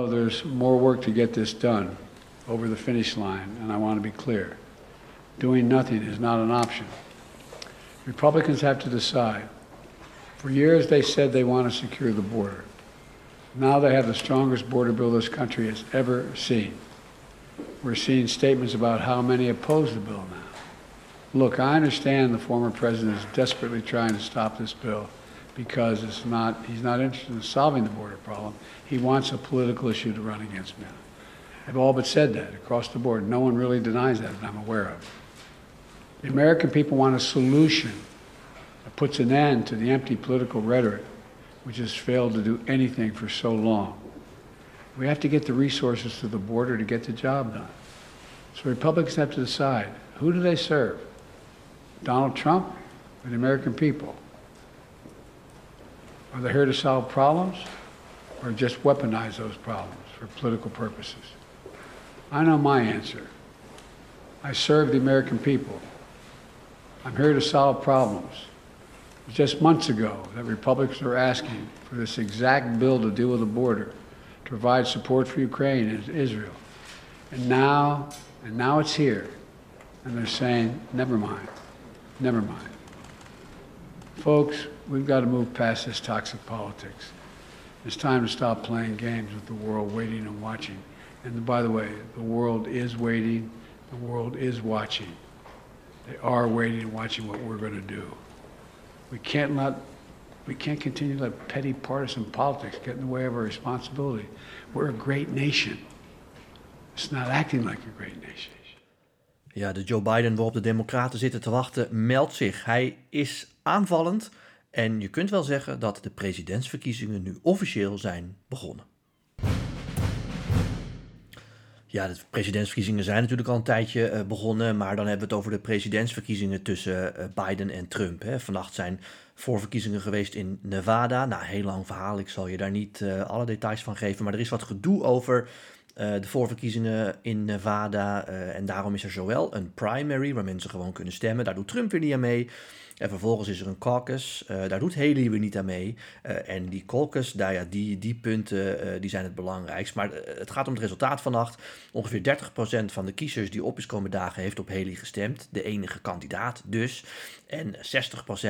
Know, there's more work to get this done over the finish line, and I want to be clear. Doing nothing is not an option. Republicans have to decide. For years, they said they want to secure the border. Now they have the strongest border bill this country has ever seen. We're seeing statements about how many oppose the bill now. Look, I understand the former president is desperately trying to stop this bill because it's not, he's not interested in solving the border problem. He wants a political issue to run against now. I've all but said that across the board. No one really denies that that I'm aware of. The American people want a solution that puts an end to the empty political rhetoric which has failed to do anything for so long. We have to get the resources to the border to get the job done. So Republicans have to decide who do they serve? Donald Trump or the American people? Are they here to solve problems or just weaponize those problems for political purposes? I know my answer. I serve the American people. I'm here to solve problems. Just months ago that Republicans were asking for this exact bill to deal with the border, to provide support for Ukraine and Israel. And now, and now it's here. And they're saying, never mind, never mind. Folks, we've got to move past this toxic politics. It's time to stop playing games with the world waiting and watching. And by the way, the world is waiting, the world is watching. They are waiting and watching what we're going to do. We can't let we can't continue to let petty partisan politics get in the way of our responsibility. We're a great nation. It's not acting like a great nation. Ja, de Joe Biden waarop de Democraten zitten te wachten, meldt zich. Hij is aanvallend en je kunt wel zeggen dat de presidentsverkiezingen nu officieel zijn begonnen. Ja, de presidentsverkiezingen zijn natuurlijk al een tijdje uh, begonnen, maar dan hebben we het over de presidentsverkiezingen tussen uh, Biden en Trump. Vannacht zijn voorverkiezingen geweest in Nevada. Nou, heel lang verhaal, ik zal je daar niet uh, alle details van geven, maar er is wat gedoe over de voorverkiezingen in Nevada. en daarom is er zowel een primary waar mensen gewoon kunnen stemmen, daar doet Trump weer niet aan mee. En vervolgens is er een caucus, uh, daar doet Haley weer niet aan mee. Uh, en die caucus, daar, ja, die, die punten uh, die zijn het belangrijkst. Maar het gaat om het resultaat vannacht. Ongeveer 30% van de kiezers die op is komen dagen heeft op Haley gestemd. De enige kandidaat dus. En 60%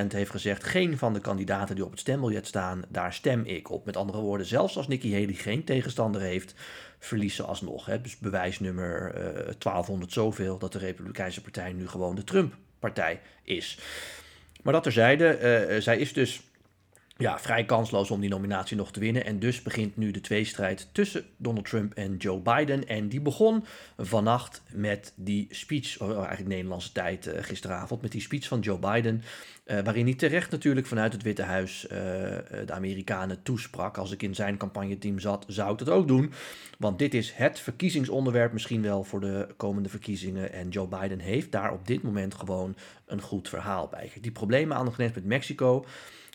heeft gezegd, geen van de kandidaten die op het stembiljet staan, daar stem ik op. Met andere woorden, zelfs als Nikki Haley geen tegenstander heeft, verliezen alsnog. Hè. Dus bewijsnummer 1200 zoveel dat de Republikeinse Partij nu gewoon de Trump-partij is. Maar dat terzijde, uh, zij is dus ja, vrij kansloos om die nominatie nog te winnen. En dus begint nu de tweestrijd tussen Donald Trump en Joe Biden. En die begon vannacht met die speech, oh, eigenlijk Nederlandse tijd uh, gisteravond, met die speech van Joe Biden. Uh, waarin hij terecht natuurlijk vanuit het Witte Huis uh, de Amerikanen toesprak. Als ik in zijn campagneteam zat, zou ik dat ook doen. Want dit is het verkiezingsonderwerp misschien wel voor de komende verkiezingen. En Joe Biden heeft daar op dit moment gewoon een goed verhaal bij. Die problemen aan de grens met Mexico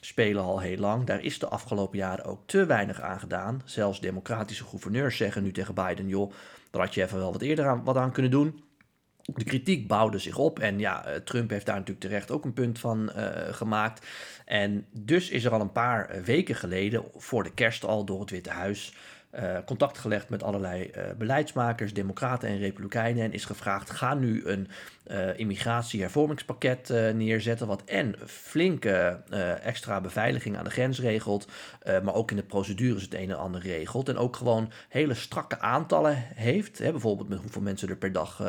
spelen al heel lang. Daar is de afgelopen jaren ook te weinig aan gedaan. Zelfs democratische gouverneurs zeggen nu tegen Biden: joh, daar had je even wel wat eerder aan, wat aan kunnen doen. De kritiek bouwde zich op en ja, eh, Trump heeft daar natuurlijk terecht ook een punt van uh, gemaakt. En dus is er al een paar eh, weken geleden, voor de kerst al, door het Witte Huis uh, contact gelegd met allerlei uh, beleidsmakers, democraten en republikeinen. En is gevraagd, ga nu een uh, immigratiehervormingspakket neerzetten. Wat en flinke extra beveiliging aan de grens regelt. maar ook in de procedures het een en ander regelt. En ook gewoon hele strakke aantallen heeft. Hè, bijvoorbeeld met hoeveel mensen er per dag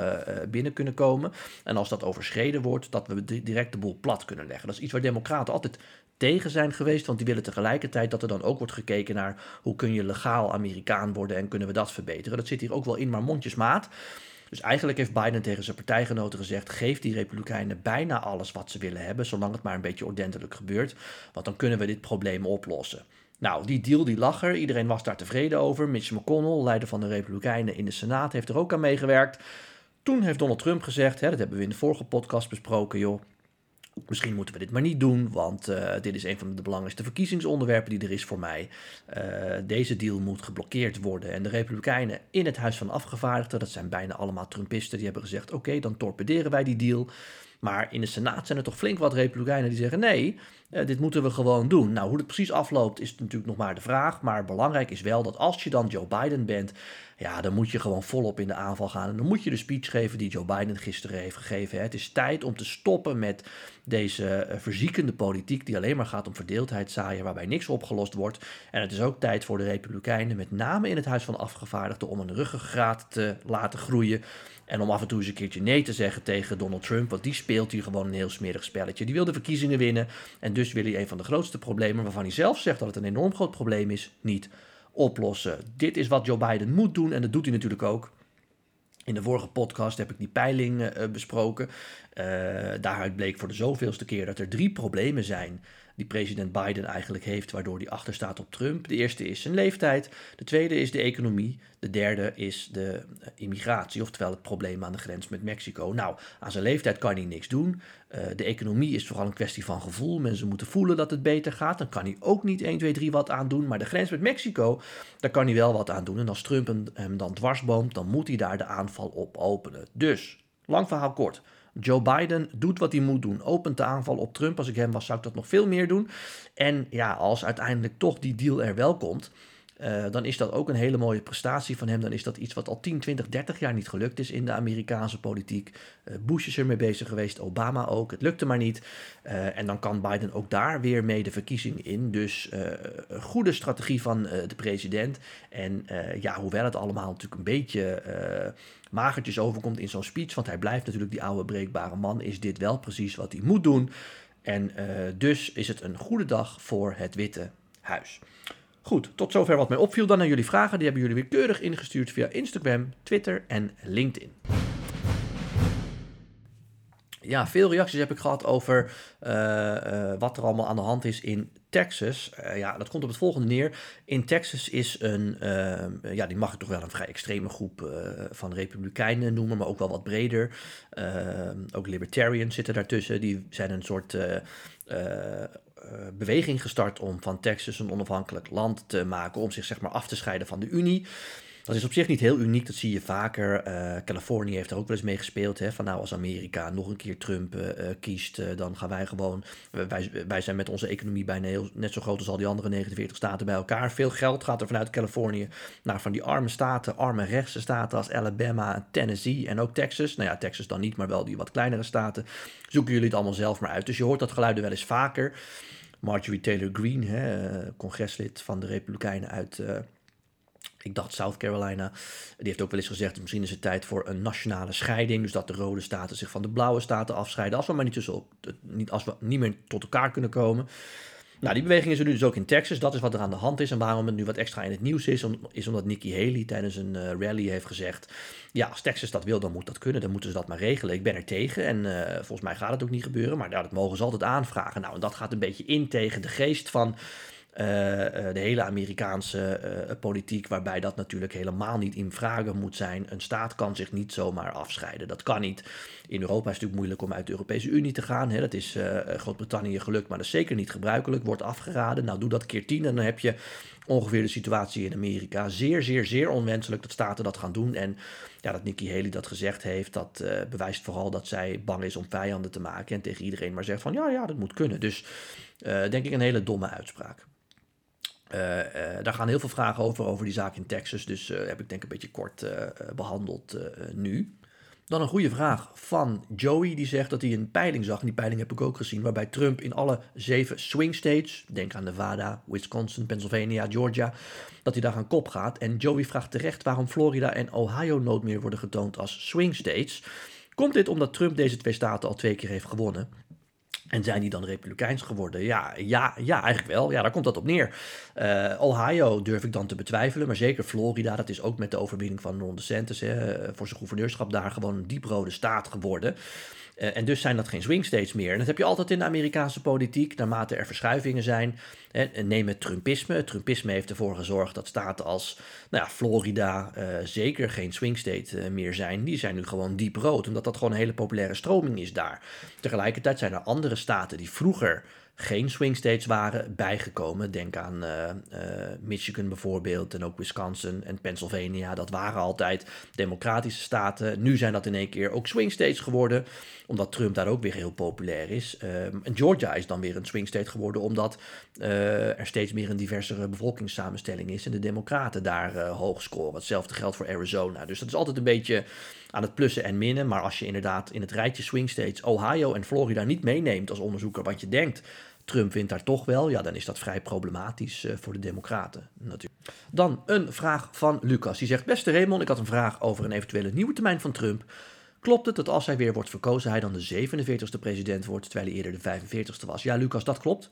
binnen kunnen komen. En als dat overschreden wordt, dat we direct de boel plat kunnen leggen. Dat is iets waar democraten altijd tegen zijn geweest. Want die willen tegelijkertijd dat er dan ook wordt gekeken naar hoe kun je legaal Amerikaan worden en kunnen we dat verbeteren. Dat zit hier ook wel in, maar mondjesmaat. Dus eigenlijk heeft Biden tegen zijn partijgenoten gezegd: geef die Republikeinen bijna alles wat ze willen hebben, zolang het maar een beetje ordentelijk gebeurt. Want dan kunnen we dit probleem oplossen. Nou, die deal die lag er. Iedereen was daar tevreden over. Mitch McConnell, leider van de Republikeinen in de Senaat, heeft er ook aan meegewerkt. Toen heeft Donald Trump gezegd, hè, dat hebben we in de vorige podcast besproken, joh. Misschien moeten we dit maar niet doen, want uh, dit is een van de belangrijkste verkiezingsonderwerpen die er is voor mij. Uh, deze deal moet geblokkeerd worden. En de Republikeinen in het Huis van Afgevaardigden, dat zijn bijna allemaal Trumpisten, die hebben gezegd: oké, dan torpederen wij die deal. Maar in de Senaat zijn er toch flink wat Republikeinen die zeggen: nee, uh, dit moeten we gewoon doen. Nou, hoe het precies afloopt is natuurlijk nog maar de vraag. Maar belangrijk is wel dat als je dan Joe Biden bent, ja, dan moet je gewoon volop in de aanval gaan. En dan moet je de speech geven die Joe Biden gisteren heeft gegeven. Hè. Het is tijd om te stoppen met deze uh, verziekende politiek die alleen maar gaat om verdeeldheid zaaien, waarbij niks opgelost wordt. En het is ook tijd voor de Republikeinen, met name in het Huis van Afgevaardigden, om een ruggengraat te laten groeien. En om af en toe eens een keertje nee te zeggen tegen Donald Trump, want die speelt hier gewoon een heel smerig spelletje. Die wil de verkiezingen winnen en dus wil hij een van de grootste problemen, waarvan hij zelf zegt dat het een enorm groot probleem is, niet oplossen. Dit is wat Joe Biden moet doen en dat doet hij natuurlijk ook. In de vorige podcast heb ik die peiling uh, besproken. Uh, daaruit bleek voor de zoveelste keer dat er drie problemen zijn die president Biden eigenlijk heeft, waardoor hij achterstaat op Trump. De eerste is zijn leeftijd, de tweede is de economie, de derde is de eh, immigratie, oftewel het probleem aan de grens met Mexico. Nou, aan zijn leeftijd kan hij niks doen. Uh, de economie is vooral een kwestie van gevoel. Mensen moeten voelen dat het beter gaat. Dan kan hij ook niet 1, 2, 3 wat aan doen. Maar de grens met Mexico, daar kan hij wel wat aan doen. En als Trump hem dan dwarsboomt, dan moet hij daar de aanval op openen. Dus, lang verhaal kort. Joe Biden doet wat hij moet doen. Opent de aanval op Trump. Als ik hem was, zou ik dat nog veel meer doen. En ja, als uiteindelijk toch die deal er wel komt. Uh, dan is dat ook een hele mooie prestatie van hem. Dan is dat iets wat al 10, 20, 30 jaar niet gelukt is in de Amerikaanse politiek. Uh, Bush is ermee bezig geweest, Obama ook. Het lukte maar niet. Uh, en dan kan Biden ook daar weer mee de verkiezing in. Dus een goede strategie van de president. En ja, hoewel het allemaal natuurlijk een beetje magertjes overkomt in zo'n speech, want hij blijft natuurlijk die oude breekbare man, is dit wel precies wat hij moet doen. En dus is het een goede dag voor het Witte Huis. Goed, tot zover wat mij opviel. Dan naar jullie vragen. Die hebben jullie weer keurig ingestuurd via Instagram, Twitter en LinkedIn. Ja, veel reacties heb ik gehad over uh, uh, wat er allemaal aan de hand is in Texas. Uh, ja, dat komt op het volgende neer. In Texas is een, ja, die mag ik toch wel een vrij extreme groep van republikeinen noemen, maar ook wel wat breder. ook libertarians zitten daartussen. Die zijn een soort eh, beweging gestart om van Texas een onafhankelijk land te maken, om zich zeg maar af te scheiden van de Unie. Dat is op zich niet heel uniek, dat zie je vaker. Uh, Californië heeft er ook wel eens mee gespeeld. Hè? Van nou, als Amerika nog een keer Trump uh, kiest, uh, dan gaan wij gewoon. Wij, wij zijn met onze economie bijna heel, net zo groot als al die andere 49 staten bij elkaar. Veel geld gaat er vanuit Californië naar van die arme staten, arme rechtse staten als Alabama, Tennessee en ook Texas. Nou ja, Texas dan niet, maar wel die wat kleinere staten. Zoeken jullie het allemaal zelf maar uit. Dus je hoort dat geluiden wel eens vaker. Marjorie Taylor Greene, hè, congreslid van de Republikeinen uit, ik dacht South Carolina, die heeft ook wel eens gezegd, misschien is het tijd voor een nationale scheiding, dus dat de rode staten zich van de blauwe staten afscheiden, als we maar niet, tussen, niet, als we niet meer tot elkaar kunnen komen. Nou, die beweging is er nu dus ook in Texas. Dat is wat er aan de hand is. En waarom het nu wat extra in het nieuws is, is omdat Nikki Haley tijdens een uh, rally heeft gezegd: Ja, als Texas dat wil, dan moet dat kunnen. Dan moeten ze dat maar regelen. Ik ben er tegen. En uh, volgens mij gaat het ook niet gebeuren. Maar dat mogen ze altijd aanvragen. Nou, en dat gaat een beetje in tegen de geest van eh, eh, de hele Amerikaanse eh, politiek, waarbij dat natuurlijk helemaal niet in vraag moet zijn. Een staat kan zich niet zomaar afscheiden. Dat kan niet. In Europa is het natuurlijk moeilijk om uit de Europese Unie te gaan. Hè. Dat is Groot-Brittannië gelukt, maar dat is zeker niet gebruikelijk. Wordt afgeraden. Nou, doe dat keer tien en dan heb je ongeveer de situatie in Amerika. Zeer, zeer, zeer onwenselijk dat staten dat gaan doen. En ja, dat Nikki Haley dat gezegd heeft, dat bewijst vooral dat zij bang is om vijanden te maken. En tegen iedereen maar zegt van ja, ja, dat moet kunnen. Dus denk ik een hele domme uitspraak. Uh, uh, daar gaan heel veel vragen over, over die zaak in Texas. Dus uh, heb ik denk een beetje kort behandeld nu. Dan een goede vraag van Joey, die zegt dat hij een peiling zag. En die peiling heb ik ook gezien, waarbij Trump in alle zeven swing states, denk aan Nevada, Wisconsin, Pennsylvania, Georgia, dat hij daar aan kop gaat. En Joey vraagt terecht waarom Florida en Ohio nooit meer worden getoond als swing states. Komt dit omdat Trump deze twee staten al twee keer heeft gewonnen? En zijn die dan republikeins geworden? Ja, ja, ja, eigenlijk wel. Ja, daar komt dat op neer. Uh, Ohio durf ik dan te betwijfelen, maar zeker Florida, dat is ook met de overwinning van Ron DeSantis hè, voor zijn gouverneurschap daar gewoon een dieprode staat geworden. Uh, en dus zijn dat geen swing states meer. En dat heb je altijd in de Amerikaanse politiek, naarmate er verschuivingen zijn. Hè, neem het Trumpisme. Het Trumpisme heeft ervoor gezorgd dat staten als nou ja, Florida uh, zeker geen swing state meer zijn. Die zijn nu gewoon diep rood, omdat dat gewoon een hele populaire stroming is daar. Tegelijkertijd zijn er andere staten die vroeger geen swing states waren bijgekomen. Denk aan Michigan bijvoorbeeld en ook Wisconsin en Pennsylvania. Dat waren altijd democratische staten. Nu zijn dat in één keer ook swing states geworden, omdat Trump daar ook weer heel populair is. Ehm, en Georgia is dan weer een swing state geworden, omdat er steeds meer een diversere bevolkingssamenstelling is en de democraten daar hoog scoren. Hetzelfde geldt voor Arizona. Dus dat is altijd een beetje aan het plussen en minnen. Maar als je inderdaad in het rijtje swing states Ohio en Florida niet meeneemt als onderzoeker, wat je denkt, Trump wint daar toch wel, ja, dan is dat vrij problematisch uh, voor de Democraten natuurlijk. Dan een vraag van Lucas. Die zegt: Beste Raymond, ik had een vraag over een eventuele nieuwe termijn van Trump. Klopt het dat als hij weer wordt verkozen, hij dan de 47ste president wordt, terwijl hij eerder de 45ste was? Ja, Lucas, dat klopt.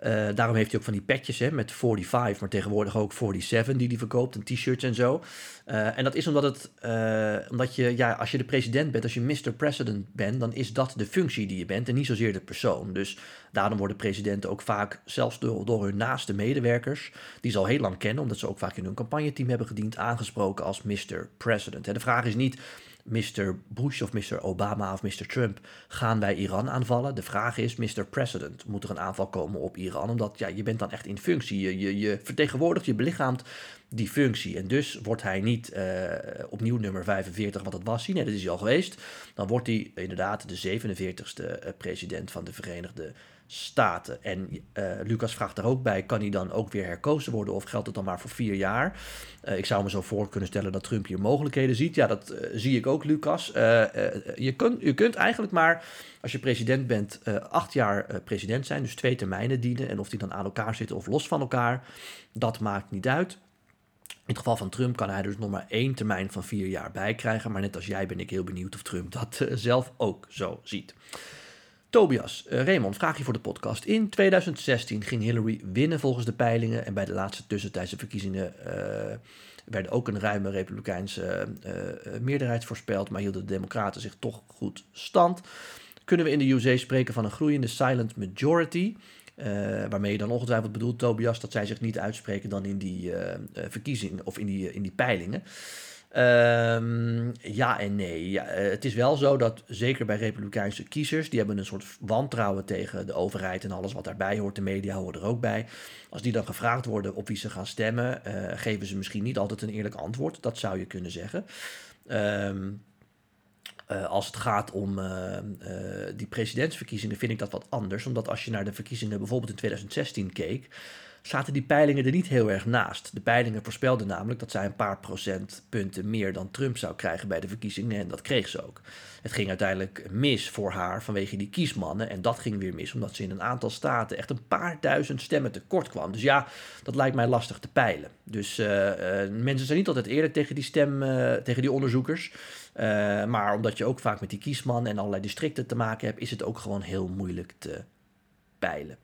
Uh, daarom heeft hij ook van die petjes hè, met 45, maar tegenwoordig ook 47 die hij verkoopt en t-shirts en zo. Uh, en dat is omdat, het, uh, omdat je, ja, als je de president bent, als je Mr. President bent, dan is dat de functie die je bent en niet zozeer de persoon. Dus daarom worden presidenten ook vaak, zelfs door, door hun naaste medewerkers, die ze al heel lang kennen, omdat ze ook vaak in hun campagneteam hebben gediend, aangesproken als Mr. President. En de vraag is niet Mr. Bush of Mr. Obama of Mr. Trump gaan wij Iran aanvallen. De vraag is, Mr. President, moet er een aanval komen op Iran? Omdat ja, je bent dan echt in functie. Je, je, je vertegenwoordigt, je belichaamt die functie. En dus wordt hij niet uh, opnieuw nummer 45, wat het was. Nee, dat is hij al geweest. Dan wordt hij inderdaad de 47ste eh, president van de Verenigde Staten. En uh, Lucas vraagt daar ook bij: kan hij dan ook weer herkozen worden of geldt het dan maar voor vier jaar? Uh, ik zou me zo voor kunnen stellen dat Trump hier mogelijkheden ziet. Ja, dat uh, zie ik ook, Lucas. je, kunt, je kunt eigenlijk maar, als je president bent, acht jaar president zijn, dus twee termijnen dienen. En of die dan aan elkaar zitten of los van elkaar, dat maakt niet uit. In het geval van Trump kan hij dus nog maar één termijn van vier jaar bij krijgen. Maar net als jij ben ik heel benieuwd of Trump dat zelf ook zo ziet. Tobias, uh, Raymond, vraag je voor de podcast. In 2016 ging Hillary winnen volgens de peilingen. En bij de laatste tussentijdse verkiezingen uh, werden ook een ruime republikeinse uh, meerderheid voorspeld. Maar hielden de Democraten zich toch goed stand. Kunnen we in de USA spreken van een groeiende silent majority? waarmee je dan ongetwijfeld bedoelt, Tobias, dat zij zich niet uitspreken dan in die verkiezingen of in die, in die peilingen. Um, ja en nee. Ja, eh, het is wel zo dat zeker bij Republikeinse kiezers, die hebben een soort wantrouwen tegen de overheid en alles wat daarbij hoort. De media horen er ook bij. Als die dan gevraagd worden op wie ze gaan stemmen, uh, geven ze misschien niet altijd een eerlijk antwoord. Dat zou je kunnen zeggen. Um, uh, als het gaat om die presidentsverkiezingen, vind ik dat wat anders. Omdat als je naar de verkiezingen bijvoorbeeld in 2016 keek, zaten die peilingen er niet heel erg naast. De peilingen voorspelden namelijk dat zij een paar procentpunten meer dan Trump zou krijgen bij de verkiezingen. En dat kreeg ze ook. Het ging uiteindelijk mis voor haar vanwege die kiesmannen. En dat ging weer mis omdat ze in een aantal staten echt een paar duizend stemmen tekort kwam. Dus ja, dat lijkt mij lastig te peilen. Dus uh, uh, mensen zijn niet altijd eerlijk tegen die stem, uh, tegen die onderzoekers. maar omdat je ook vaak met die kiesman en allerlei districten te maken hebt, is het ook gewoon heel moeilijk te peilen.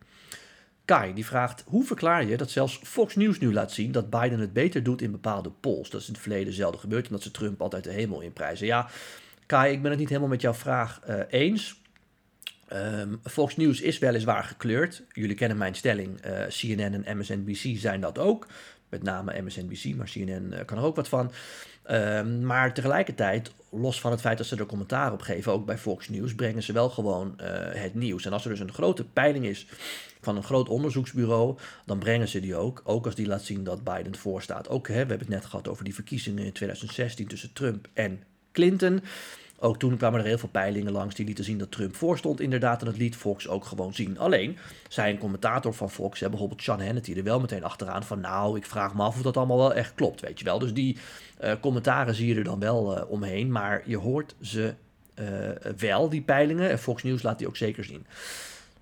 Kai die vraagt: hoe verklaar je dat zelfs Fox News nu laat zien dat Biden het beter doet in bepaalde polls? Dat is in het verleden zelden gebeurd en dat ze Trump altijd de hemel inprijzen. Ja, Kai, ik ben het niet helemaal met jouw vraag uh, eens. Um, Fox News is weliswaar gekleurd. Jullie kennen mijn stelling. Eh, CNN en MSNBC zijn dat ook. Met name MSNBC, maar CNN uh, kan er ook wat van. Um, maar tegelijkertijd, los van het feit dat ze er commentaar op geven, ook bij Fox News, brengen ze wel gewoon uh, het nieuws. En als er dus een grote peiling is van een groot onderzoeksbureau, dan brengen ze die ook. Ook als die laat zien dat Biden voorstaat. Ook, hè, we hebben het net gehad over die verkiezingen in 2016 tussen Trump en Clinton. Ook toen kwamen er heel veel peilingen langs die lieten zien dat Trump voorstond inderdaad. En dat liet Fox ook gewoon zien. Alleen, zei een commentator van Fox, hè, bijvoorbeeld Sean Hannity, er wel meteen achteraan van... nou, ik vraag me af of dat allemaal wel echt klopt, weet je wel. Dus die uh, commentaren zie je er dan wel uh, omheen. Maar je hoort ze uh, wel, die peilingen. En Fox News laat die ook zeker zien.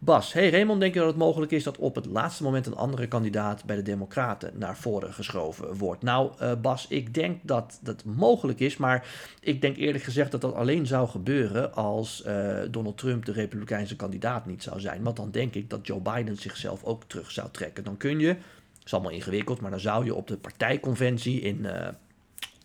Bas, hey Raymond, denk je dat het mogelijk is dat op het laatste moment een andere kandidaat bij de Democraten naar voren geschoven wordt? Nou, uh, Bas, ik denk dat dat mogelijk is, maar ik denk eerlijk gezegd dat dat alleen zou gebeuren als uh, Donald Trump de Republikeinse kandidaat niet zou zijn. Want dan denk ik dat Joe Biden zichzelf ook terug zou trekken. Dan kun je, is allemaal ingewikkeld, maar dan zou je op de partijconventie in. Uh,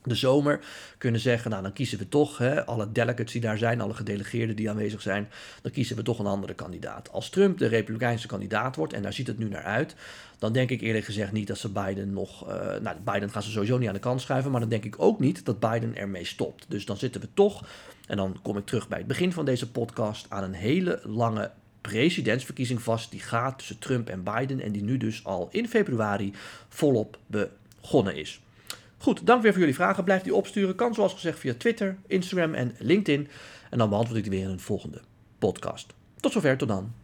de zomer kunnen zeggen, nou dan kiezen we toch, hè, alle delegates die daar zijn, alle gedelegeerden die aanwezig zijn, dan kiezen we toch een andere kandidaat. Als Trump de Republikeinse kandidaat wordt, en daar ziet het nu naar uit, dan denk ik eerlijk gezegd niet dat ze Biden nog, uh, nou Biden gaan ze sowieso niet aan de kant schuiven, maar dan denk ik ook niet dat Biden ermee stopt. Dus dan zitten we toch, en dan kom ik terug bij het begin van deze podcast, aan een hele lange presidentsverkiezing vast. Die gaat tussen Trump en Biden en die nu dus al in februari volop begonnen is. Goed, dank weer voor jullie vragen. Blijf die opsturen. Kan zoals gezegd via Twitter, Instagram en LinkedIn. En dan beantwoord ik die weer in een volgende podcast. Tot zover, tot dan.